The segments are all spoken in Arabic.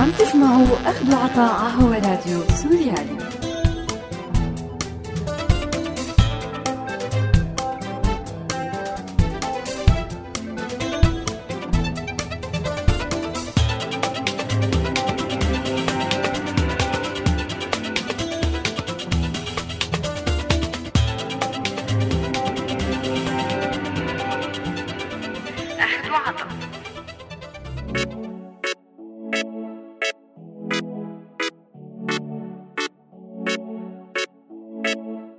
عم تسمعوا أخذ وعطاء هو راديو سوريالي.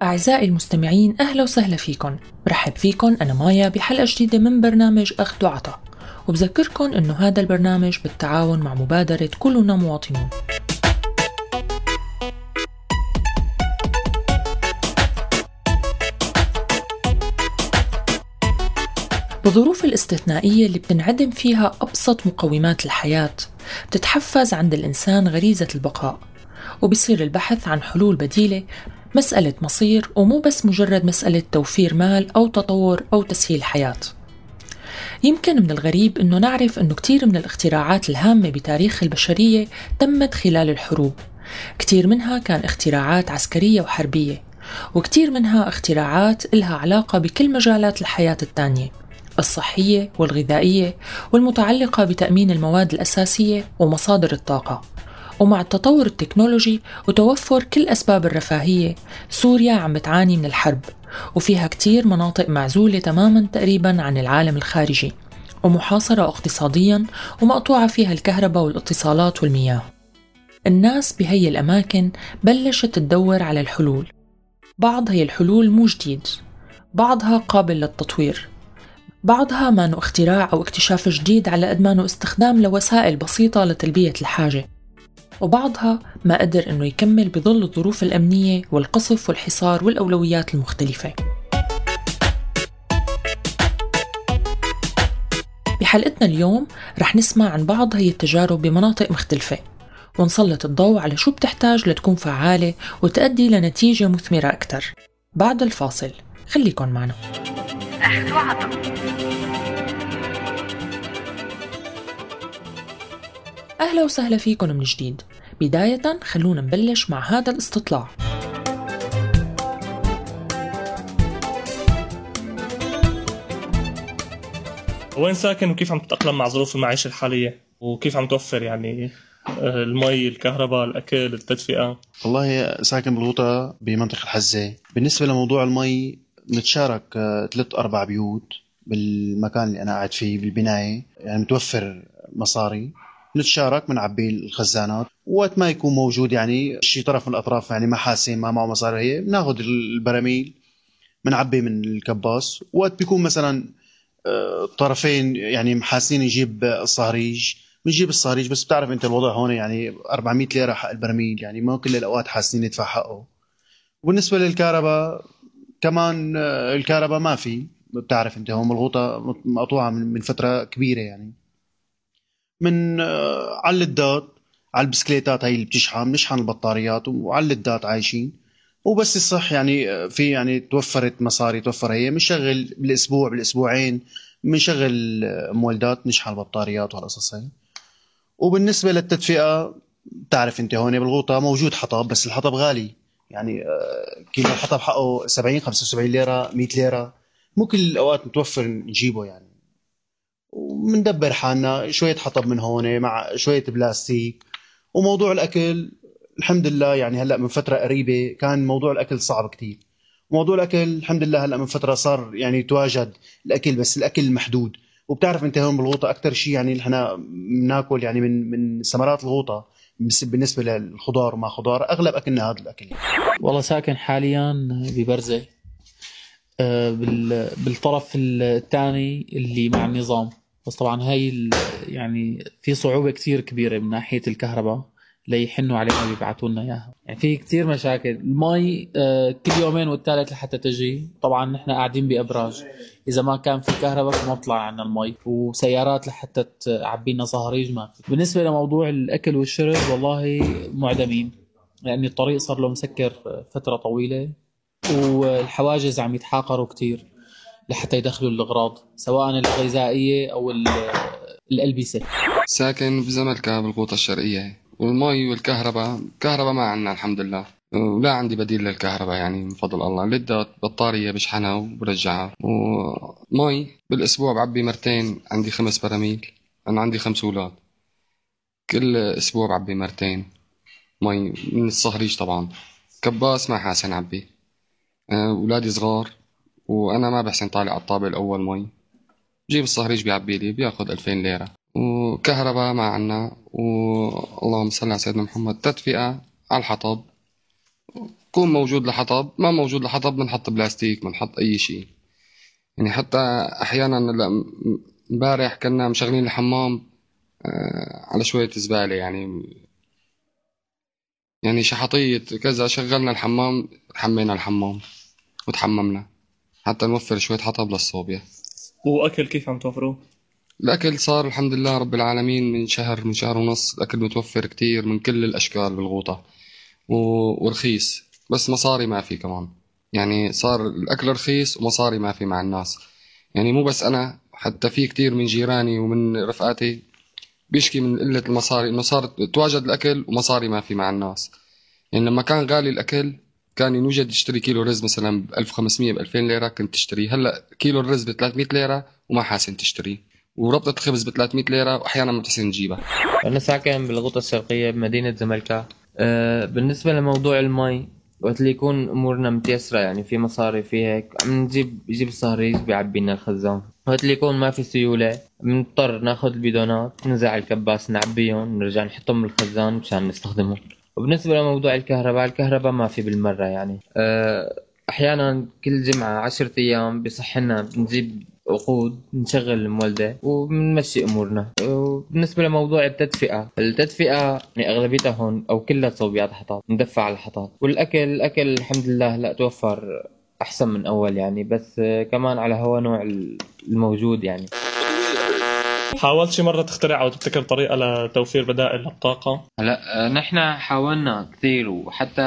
أعزائي المستمعين أهلا وسهلا فيكم. برحب فيكم أنا مايا بحلقة جديدة من برنامج أخذ وعطاء وبذكركم أنه هذا البرنامج بالتعاون مع مبادرة كلنا مواطنون. بالظروف الاستثنائية اللي بتنعدم فيها أبسط مقومات الحياة بتتحفز عند الإنسان غريزة البقاء. وبصير البحث عن حلول بديلة مسألة مصير ومو بس مجرد مسألة توفير مال أو تطور أو تسهيل حياة. يمكن من الغريب أنه نعرف أنه كتير من الاختراعات الهامة بتاريخ البشرية تمت خلال الحروب. كتير منها كان اختراعات عسكرية وحربية وكتير منها اختراعات إلها علاقة بكل مجالات الحياة التانية الصحية والغذائية والمتعلقة بتأمين المواد الأساسية ومصادر الطاقة. ومع التطور التكنولوجي وتوفر كل أسباب الرفاهية سوريا عم بتعاني من الحرب وفيها كتير مناطق معزولة تماما تقريبا عن العالم الخارجي ومحاصرة اقتصاديا ومقطوعة فيها الكهرباء والاتصالات والمياه. الناس بهي الأماكن بلشت تدور على الحلول. بعض هي الحلول مو جديد بعضها قابل للتطوير بعضها ما اختراع أو اكتشاف جديد على قد ما استخدام لوسائل بسيطة لتلبية الحاجة. وبعضها ما قدر أنه يكمل بظل الظروف الأمنية والقصف والحصار والأولويات المختلفة. بحلقتنا اليوم رح نسمع عن بعض هي التجارب بمناطق مختلفة ونسلط الضوء على شو بتحتاج لتكون فعالة وتؤدي لنتيجة مثمرة أكثر بعد الفاصل خليكن معنا. أهلا وسهلا فيكم من جديد. بداية خلونا نبلش مع هذا الاستطلاع. وين ساكن وكيف عم تتأقلم مع ظروف المعيشة الحالية؟ وكيف عم توفر يعني آه، المي الكهرباء الأكل التدفئة؟ والله ساكن بالغوطة بمنطقة الحزة. بالنسبة لموضوع المي نتشارك آه، ثلاث أربع بيوت بالمكان اللي أنا قاعد فيه بالبناية. يعني متوفر مصاري. نتشارك بنعبي الخزانات. وقت ما يكون موجود يعني شي طرف من الأطراف يعني ما حاسين ما معه مصاري هي بناخذ البراميل بنعبي من الكباس. وقت بيكون مثلا آه، طرفين يعني محاسين يجيب الصهريج بنجيب الصهريج بس بتعرف أنت الوضع هون يعني 400 ليرة حق البرميل يعني ما كل الأوقات حاسين يدفع حقه وبالنسبة للكهرباء كمان آه، الكهرباء ما في. بتعرف أنت هون الغوطه مقطوعة من فترة كبيرة يعني. من آه، على اللدات على البسكليتات هاي اللي بتشحن بنشحن البطاريات وعلى اللدات عايشين. وبس الصح يعني آه، في يعني توفرت مصاري توفر هي. بنشغل بالأسبوع بالأسبوعين بنشغل آه، مولدات نشحن البطاريات وهالقصص هي وبالنسبة للتدفئة بتعرف أنت هون بالغوطة موجود حطب بس الحطب غالي. يعني كيلو الحطب حقه 70 75 ليرة 100 ليرة. مو كل الأوقات متوفر نجيبه يعني. ومندبر حالنا شوية حطب من هون مع شوية بلاستيك. وموضوع الأكل الحمد لله يعني هلأ من فترة قريبة كان موضوع الأكل صعب كتير. موضوع الأكل الحمد لله هلأ من فترة صار يعني تواجد الأكل بس الأكل محدود. وبتعرف أنت هون بالغوطة أكثر شيء يعني إحنا بناكل يعني من من ثمرات الغوطة بالنسبة للخضار وما خضار أغلب أكلنا هذا الأكل. والله ساكن حاليا ببرزة آه، بالطرف الثاني اللي مع النظام. بس طبعا هاي يعني في صعوبة كثير كبيرة من ناحية الكهرباء ليحنوا علينا بيبعثوا لنا إياها. يعني في كثير مشاكل. المي آه، كل يومين والثالث لحتى تجي. طبعا نحن قاعدين بأبراج. إذا ما كان في كهرباء فما بطلع عنا المي. وسيارات لحتى تعبي لنا صهريج ما بالنسبة لموضوع الأكل والشرب والله معدمين. لأن يعني الطريق صار له مسكر فترة طويلة. والحواجز عم يتحاقروا كثير لحتى يدخلوا الاغراض سواء الغذائية أو ال- الألبسة. ساكن بزملكا بالغوطة الشرقية. والمي والكهرباء كهرباء ما عنا الحمد لله. ولا عندي بديل للكهرباء يعني من فضل الله. لدت بطارية بشحنها وبرجعها. ومي بالأسبوع بعبي مرتين عندي خمس براميل. أنا عندي خمس أولاد. كل أسبوع بعبي مرتين. مي من الصهريج طبعا. كباس ما حاسن عبي. أه، أولادي صغار وأنا ما بحسن طالع على الطابة الأول مي بجيب الصهريج بيعبي لي بياخذ 2000 ليرة. وكهرباء ما عنا واللهم صل على سيدنا محمد. تدفئة على الحطب. كون موجود لحطب ما موجود لحطب بنحط بلاستيك بنحط أي شيء. يعني حتى م- امبارح كنا مشغلين الحمام آه، على شوية زبالة. يعني يعني شحطية كذا شغلنا الحمام حمينا الحمام. وتحممنا. حتى نوفر شوية حطب للصوبيا. وأكل كيف عم توفروه؟ الأكل صار الحمد لله رب العالمين من شهر من شهر ونص. الأكل متوفر كتير من كل الأشكال بالغوطة و- ورخيص بس مصاري ما في كمان. يعني صار الأكل رخيص ومصاري ما في مع الناس. يعني مو بس أنا حتى في كتير من جيراني ومن رفقاتي بيشكي من قلة المصاري إنه صار تواجد الأكل ومصاري ما في مع الناس. يعني لما كان غالي الأكل كان ينوجد تشتري كيلو رز مثلا ب 1500 ب 2000 ليرة كنت تشتريه هلأ كيلو الرز ب 300 ليرة وما حاسن تشتريه وربطة خبز ب 300 ليرة وأحيانا ما بتحسن تجيبها. أنا ساكن بالغوطة الشرقية بمدينة زملكا أه بالنسبة لموضوع المي وقت اللي يكون أمورنا متيسرة يعني في مصاري في هيك عم نجيب يجيب الصهريج بيعبي لنا الخزان. وقت اللي يكون ما في سيولة بنضطر ناخذ البيدونات ننزع الكباس نعبيهم نرجع نحطهم بالخزان مشان نستخدمهم. وبالنسبة لموضوع الكهرباء الكهرباء ما في بالمرة يعني. أه أحيانا كل جمعة عشرة أيام بصح لنا بنجيب وقود نشغل المولدة وبنمشي أمورنا. وبالنسبة لموضوع التدفئة التدفئة يعني أغلبيتها هون أو كلها صوبيات حطب ندفع على الحطب والأكل الأكل الحمد لله لا توفر أحسن من أول يعني بس آه، كمان على هوا نوع الموجود يعني. حاولت شي مرة تخترع أو تبتكر طريقة لتوفير بدائل للطاقة؟ هلا آه، نحن حاولنا كثير وحتى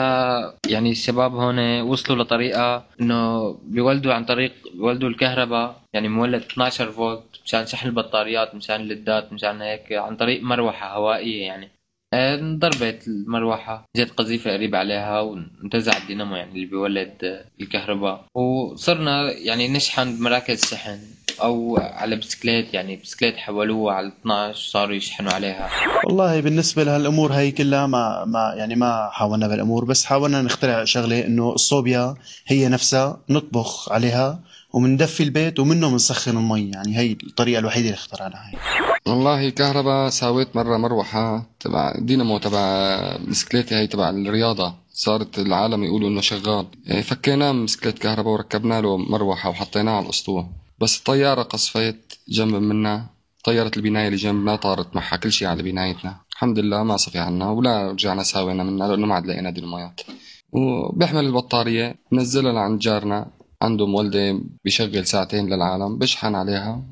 يعني الشباب هون وصلوا لطريقة إنه بيولدوا عن طريق بيولدوا الكهرباء يعني مولد 12 فولت مشان شحن البطاريات مشان الليدات مشان هيك عن طريق مروحة هوائية يعني. آه، انضربت المروحة جت قذيفة قريب عليها وانتزع الدينامو يعني اللي بيولد آه، الكهرباء. وصرنا يعني نشحن بمراكز شحن. أو على بسكليت يعني بسكليت حولوها على 12 صاروا يشحنوا عليها. والله بالنسبة لهالأمور هي كلها ما ما يعني ما حاولنا بالامور بس حاولنا نخترع شغلة إنه الصوبيا هي نفسها نطبخ عليها ومندفي البيت ومنه بنسخن المي يعني هي الطريقة الوحيدة اللي اخترعناها والله كهرباء ساويت مرة مروحة تبع دينامو تبع بسكليتي هي تبع الرياضة. صارت العالم يقولوا إنه شغال. فكيناه من بسكليت كهرباء وركبنا له مروحة وحطيناه على الاسطوح بس الطيارة قصفت جنب منا طيارة البناية اللي جنبنا طارت معها كل شيء على بنايتنا. الحمد لله ما صفي عنا ولا رجعنا ساوينا منها لأنه ما عاد لقينا دينامويات وبيحمل البطارية بنزلها لعند جارنا عنده مولدة بيشغل ساعتين للعالم بشحن عليها.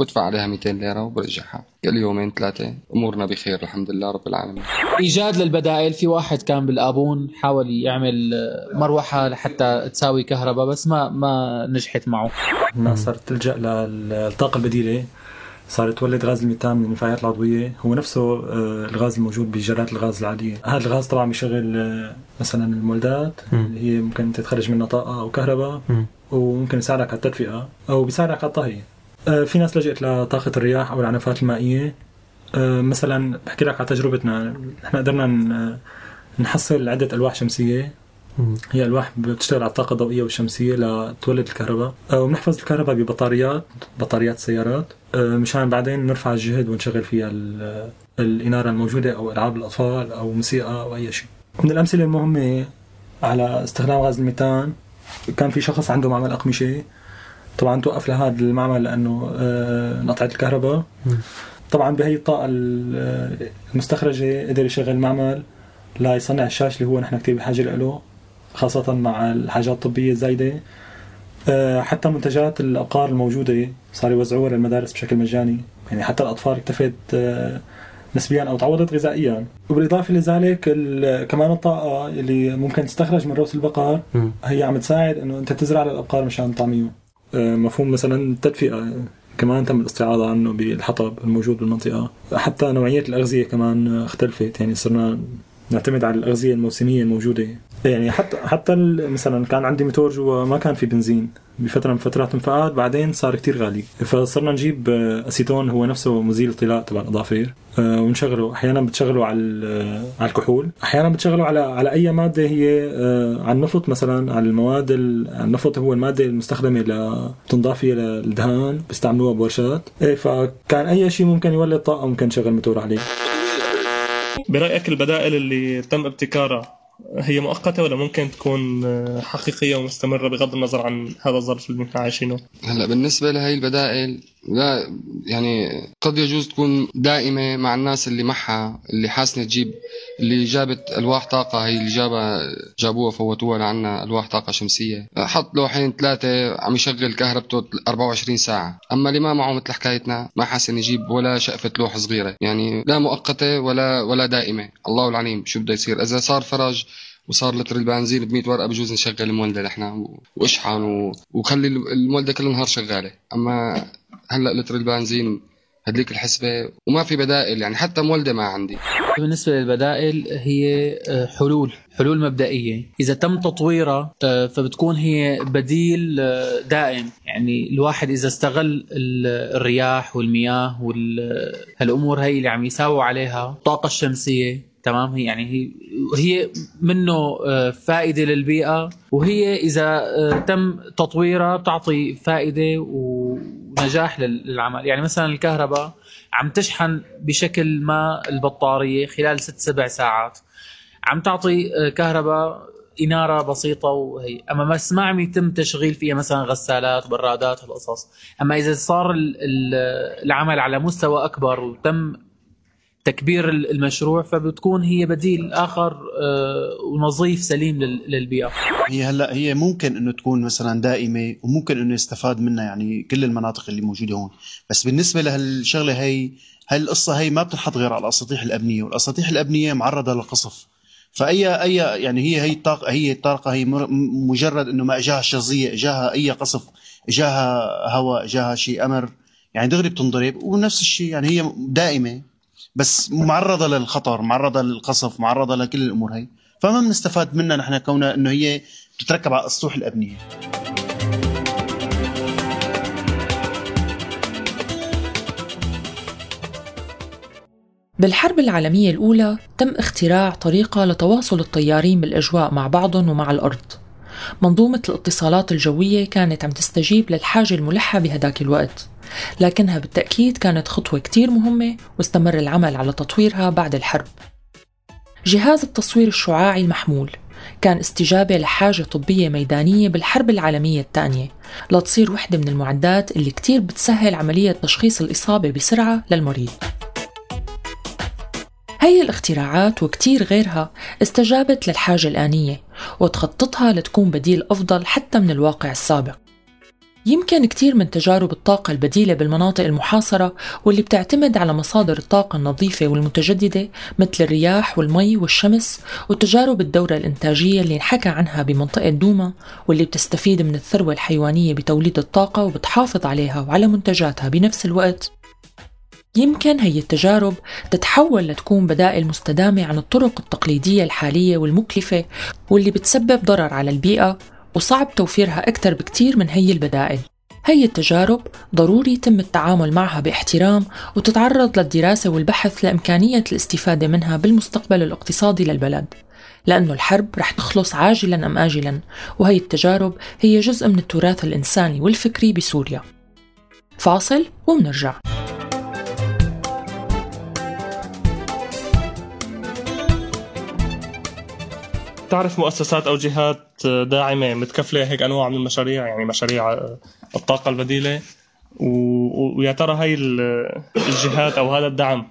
بدفع عليها 200 ليرة وبرجعها. كل يومين ثلاثة أمورنا بخير الحمد لله رب العالمين. إيجاد للبدائل في واحد كان بالآبون حاول يعمل آه، مروحة لحتى تساوي كهرباء بس ما ما نجحت معه. الناس صارت تلجا للطاقة البديلة. صارت تولد غاز الميثان من النفايات العضوية. هو نفسه آه، الغاز الموجود بجرات الغاز العادية. هذا الغاز طبعا بيشغل آه، مثلا المولدات اللي هي ممكن تتخرج منها طاقة أو كهرباء وممكن يساعدك على التدفئة أو بيساعدك على الطهي. في ناس لجأت لطاقة الرياح أو العنفات المائية. آه، مثلا بحكي لك على تجربتنا. نحن قدرنا نحصل عدة ألواح شمسية. هي ألواح بتشتغل على الطاقة الضوئية والشمسية لتولد الكهرباء. آه، وبنحفظ الكهرباء ببطاريات بطاريات السيارات آه، مشان بعدين نرفع الجهد ونشغل فيها ال- الإنارة الموجودة أو ألعاب الأطفال أو موسيقى أو أي شيء. من الأمثلة المهمة على استخدام غاز الميثان كان في شخص عنده معمل أقمشة. طبعا توقف لهذا المعمل لأنه آه، انقطعت الكهرباء. طبعا بهي الطاقة ال- المستخرجة قدر يشغل معمل لا يصنع الشاشة اللي هو نحن كثير بحاجة له خاصة مع الحاجات الطبية الزايدة. آه، حتى منتجات الأبقار الموجودة صار يوزعوها للمدارس بشكل مجاني. يعني حتى الأطفال اكتفت آه، نسبيا أو تعوضت غذائيا. وبالإضافة لذلك كمان الطاقة اللي ممكن تستخرج من روث البقر هي عم تساعد إنه أنت تزرع للأبقار مشان طعميهم آه، مفهوم مثلا التدفئة كمان تم الاستعاضة عنه بالحطب الموجود بالمنطقة. حتى نوعية الأغذية كمان اختلفت يعني صرنا نعتمد على الأغذية الموسمية الموجودة. يعني حتى حتى مثلا كان عندي موتور جوا ما كان في بنزين. بفترة من فترات انفقاد بعدين صار كتير غالي. فصرنا نجيب أسيتون هو نفسه مزيل طلاء تبع الاظافير آه، ونشغله. أحيانا بتشغله على على الكحول. أحيانا بتشغله على على أي مادة هي آه، على النفط مثلا على المواد النفط هو المادة المستخدمة لتنضاف فيها للدهان بيستعملوها بورشات. إيه فكان أي شيء ممكن يولد طاقة ممكن نشغل موتور عليه. برأيك البدائل اللي تم ابتكارها هي مؤقتة ولا ممكن تكون آه، حقيقية ومستمرة بغض النظر عن هذا الظرف اللي نحن عايشينه؟ هلا بالنسبة لهي البدائل لا يعني قد يجوز تكون دائمة مع الناس اللي معها اللي حاسنة تجيب اللي جابت ألواح طاقة هي اللي جابها جابوها فوتوها لعنا ألواح طاقة شمسية. حط لوحين ثلاثة عم يشغل كهربته 24 ساعة. أما اللي ما معه مثل حكايتنا ما حاسن يجيب ولا شقفة لوح صغيرة. يعني لا مؤقتة ولا ولا دائمة. الله العليم شو بده يصير؟ إذا صار فرج وصار لتر البنزين ب 100 ورقة بجوز نشغل المولدة نحن وأشحن و... وخلي المولدة كل النهار شغالة. أما هلأ لتر البنزين هديك الحسبة وما في بدائل يعني حتى مولدة ما عندي. بالنسبة للبدائل هي آه، حلول. حلول مبدئية. إذا تم تطويرها آه، فبتكون هي بديل آه، دائم. يعني الواحد إذا استغل الرياح والمياه والأمور هي اللي عم يساووا عليها الطاقة الشمسية تمام؟ هي يعني هي هي منه آه، فائدة للبيئة وهي إذا آه، تم تطويرها بتعطي فائدة ونجاح للعمل. يعني مثلا الكهرباء عم تشحن بشكل ما البطارية خلال ست سبع ساعات. عم تعطي آه، كهرباء إنارة بسيطة وهي. أما بس ما عم يتم تشغيل فيها مثلا غسالات برادات هالقصص. أما إذا صار العمل على مستوى أكبر وتم تكبير المشروع فبتكون هي بديل آخر آه، ونظيف سليم للبيئة. هي هلأ هي ممكن إنه تكون مثلا دائمة وممكن إنه يستفاد منها يعني كل المناطق اللي موجودة هون. بس بالنسبة لهالشغلة هي هاي القصة هي ما بتنحط غير على الأساطيح الابنيه والأساطيح الابنيه معرضة للقصف. فأي أي يعني هي هي الطاقه هي الطاقه هي مجرد إنه ما إجاها شظيه إجاها أي قصف إجاها هواء إجاها شيء أمر يعني دغري بتنضرب ونفس الشيء يعني هي دائمة. بس معرضة للخطر معرضة للقصف معرضة لكل الأمور هي. فما بنستفاد منها نحن كونها إنه هي تتركب على اسطوح الأبنية. بالحرب العالمية الأولى تم اختراع طريقة لتواصل الطيارين بالأجواء مع بعضهم ومع الأرض. منظومة الاتصالات الجوية كانت عم تستجيب للحاجة الملحة بهداك الوقت. لكنها بالتأكيد كانت خطوة كتير مهمة واستمر العمل على تطويرها بعد الحرب. جهاز التصوير الشعاعي المحمول كان استجابة لحاجة طبية ميدانية بالحرب العالمية الثانية لتصير وحدة من المعدات اللي كتير بتسهل عملية تشخيص الإصابة بسرعة للمريض. هي الاختراعات وكتير غيرها استجابت للحاجة الآنية وتخططها لتكون بديل أفضل حتى من الواقع السابق. يمكن كتير من تجارب الطاقة البديلة بالمناطق المحاصرة واللي بتعتمد على مصادر الطاقة النظيفة والمتجددة مثل الرياح والمي والشمس وتجارب الدورة الإنتاجية اللي انحكى عنها بمنطقة دوما واللي بتستفيد من الثروة الحيوانية بتوليد الطاقة وبتحافظ عليها وعلى منتجاتها بنفس الوقت. يمكن هي التجارب تتحول لتكون بدائل مستدامة عن الطرق التقليدية الحالية والمكلفة واللي بتسبب ضرر على البيئة وصعب توفيرها أكثر بكتير من هي البدائل. هي التجارب ضروري يتم التعامل معها باحترام وتتعرض للدراسة والبحث لإمكانية الاستفادة منها بالمستقبل الاقتصادي للبلد. لأنه الحرب رح تخلص عاجلا أم آجلا وهي التجارب هي جزء من التراث الإنساني والفكري بسوريا. فاصل ومنرجع. تعرف مؤسسات أو جهات داعمة متكفلة هيك أنواع من المشاريع؟ يعني مشاريع الطاقة البديلة ويا ترى هاي الجهات أو هذا الدعم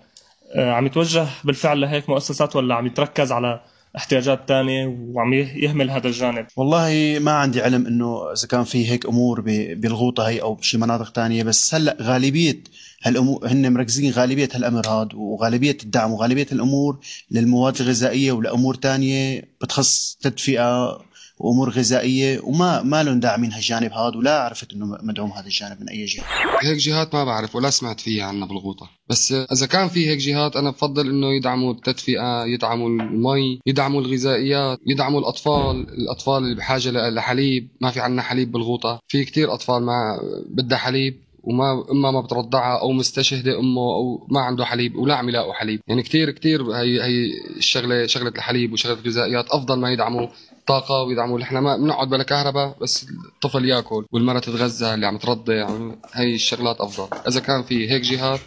آه، عم يتوجه بالفعل لهيك مؤسسات ولا عم يتركز على احتياجات تانية وعم يهمل هذا الجانب. والله ما عندي علم إنه إذا كان في هيك أمور بالغوطة هي أو بشي مناطق تانية بس هلأ غالبية هالامور هن مركزين غالبية هالامر هذا وغالبية الدعم وغالبية الأمور للمواد الغذائية ولأمور تانية بتخص تدفئة وأمور غذائية وما ما لهم داعمين هالجانب هذا ولا عرفت إنه مدعوم هذا الجانب من أي جهه هيك جهات ما بعرف ولا سمعت فيها عنا بالغوطة. بس إذا كان في هيك جهات أنا بفضل إنه يدعموا التدفئة يدعموا المي يدعموا الغذائيات يدعموا الأطفال الأطفال اللي بحاجة لحليب. ما في عنا حليب بالغوطة. في كتير أطفال ما بدها حليب وما إما ما بترضعها أو مستشهدة أمه أو ما عنده حليب ولا عم يلاقوا حليب. يعني كثير كثير هي هي الشغله شغلة الحليب وشغلة الغذائيات أفضل ما يدعموا طاقة ويدعموا إحنا ما بنقعد بلا كهرباء بس الطفل يأكل والمرأة تتغذى اللي عم ترضع هي الشغلات أفضل. إذا كان في هيك جهات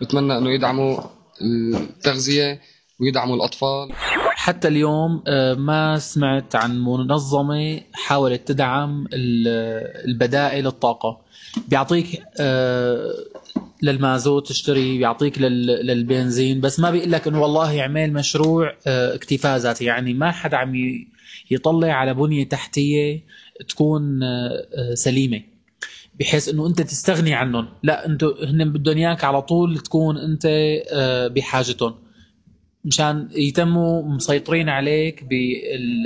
بتمنى إنه يدعموا التغذية ويدعموا الأطفال. حتى اليوم آه، ما سمعت عن منظمة حاولت تدعم البدائل الطاقة. بيعطيك آه، للمازوت تشتري بيعطيك للبنزين بس ما بيقول لك إنه والله اعمل مشروع آه، اكتفاء ذاتي. يعني ما حدا عم يطلع على بنية تحتية تكون آه، سليمة بحيث إنه أنت تستغني عنهم. لا انت هن بدهم إياك على طول تكون أنت بحاجتهم. مشان يتموا مسيطرين عليك بال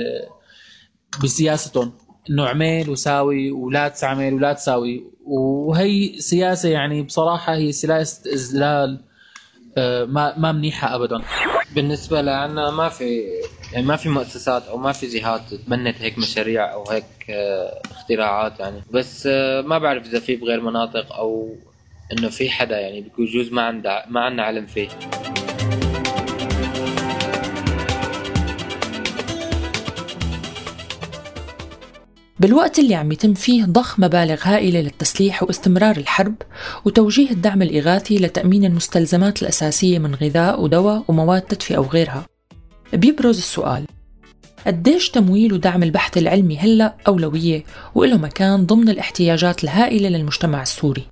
بسياستهم. إنه اعمل وساوي ولا تعمل ولا تساوي. وهي سياسة يعني بصراحة هي سياسة اذلال آه، ما ما منيحة ابدا. بالنسبة لنا ما في يعني ما في مؤسسات أو ما في جهات تبنت هيك مشاريع أو هيك آه، اختراعات يعني. بس آه، ما بعرف إذا في بغير مناطق أو إنه في حدا يعني بجوز ما عنده ما عندنا علم فيه. بالوقت اللي عم يتم فيه ضخ مبالغ هائلة للتسليح واستمرار الحرب وتوجيه الدعم الإغاثي لتأمين المستلزمات الأساسية من غذاء ودواء ومواد تدفئة وغيرها. بيبرز السؤال. قديش تمويل ودعم البحث العلمي هلأ أولوية وإله مكان ضمن الاحتياجات الهائلة للمجتمع السوري؟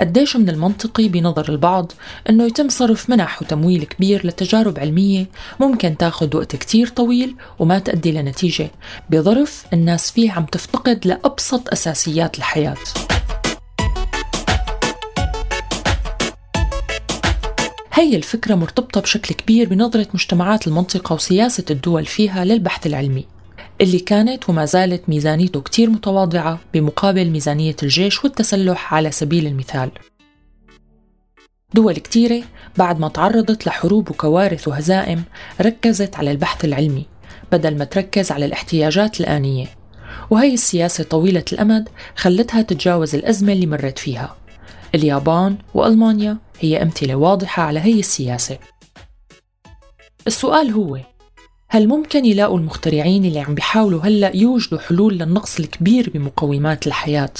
قديش من المنطقي بنظر البعض أنه يتم صرف منح وتمويل كبير لتجارب علمية ممكن تاخد وقت كتير طويل وما تؤدي لنتيجة بظرف الناس فيه عم تفتقد لأبسط أساسيات الحياة. هي الفكرة مرتبطة بشكل كبير بنظرة مجتمعات المنطقة وسياسة الدول فيها للبحث العلمي اللي كانت وما زالت ميزانيته كتير متواضعة بمقابل ميزانية الجيش والتسلح على سبيل المثال. دول كتيرة بعد ما تعرضت لحروب وكوارث وهزائم ركزت على البحث العلمي بدل ما تركز على الاحتياجات الآنية وهي السياسة طويلة الأمد خلتها تتجاوز الأزمة اللي مرت فيها. اليابان وألمانيا هي أمثلة واضحة على هي السياسة السؤال هو هل ممكن يلاقوا المخترعين اللي عم بيحاولوا هلأ يوجدوا حلول للنقص الكبير بمقومات الحياة؟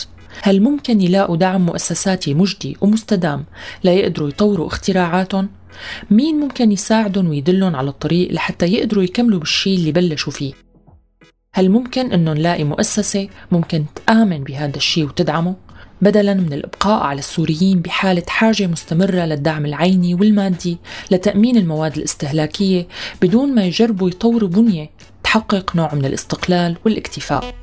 هل ممكن يلاقوا دعم مؤسساتي مجدي ومستدام ليقدروا يطوروا اختراعاتهم؟ مين ممكن يساعدهم ويدلهم على الطريق لحتى يقدروا يكملوا بالشي اللي بلشوا فيه؟ هل ممكن انه نلاقي مؤسسة ممكن تآمن بهذا الشي وتدعمه؟ بدلا من الإبقاء على السوريين بحالة حاجة مستمرة للدعم العيني والمادي لتأمين المواد الاستهلاكية بدون ما يجربوا يطوروا بنية تحقق نوع من الاستقلال والاكتفاء.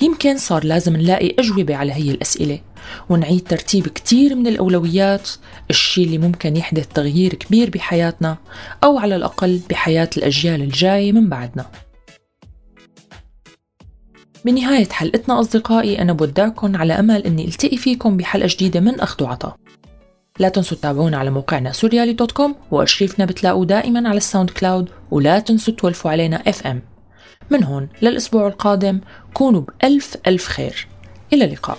يمكن صار لازم نلاقي أجوبة على هي الأسئلة ونعيد ترتيب كتير من الأولويات الشيء اللي ممكن يحدث تغيير كبير بحياتنا أو على الأقل بحياة الأجيال الجاية من بعدنا بنهاية حلقتنا أصدقائي أنا بودعكم على أمل أني التقي فيكم بحلقة جديدة من أخذ وعطاء لا تنسوا تتابعونا على موقعنا سوريالي dot com وأرشيفنا بتلاقوا دائما على ال SoundCloud ولا تنسوا تولفوا علينا FM. من هون للأسبوع القادم كونوا بألف ألف خير. إلى اللقاء.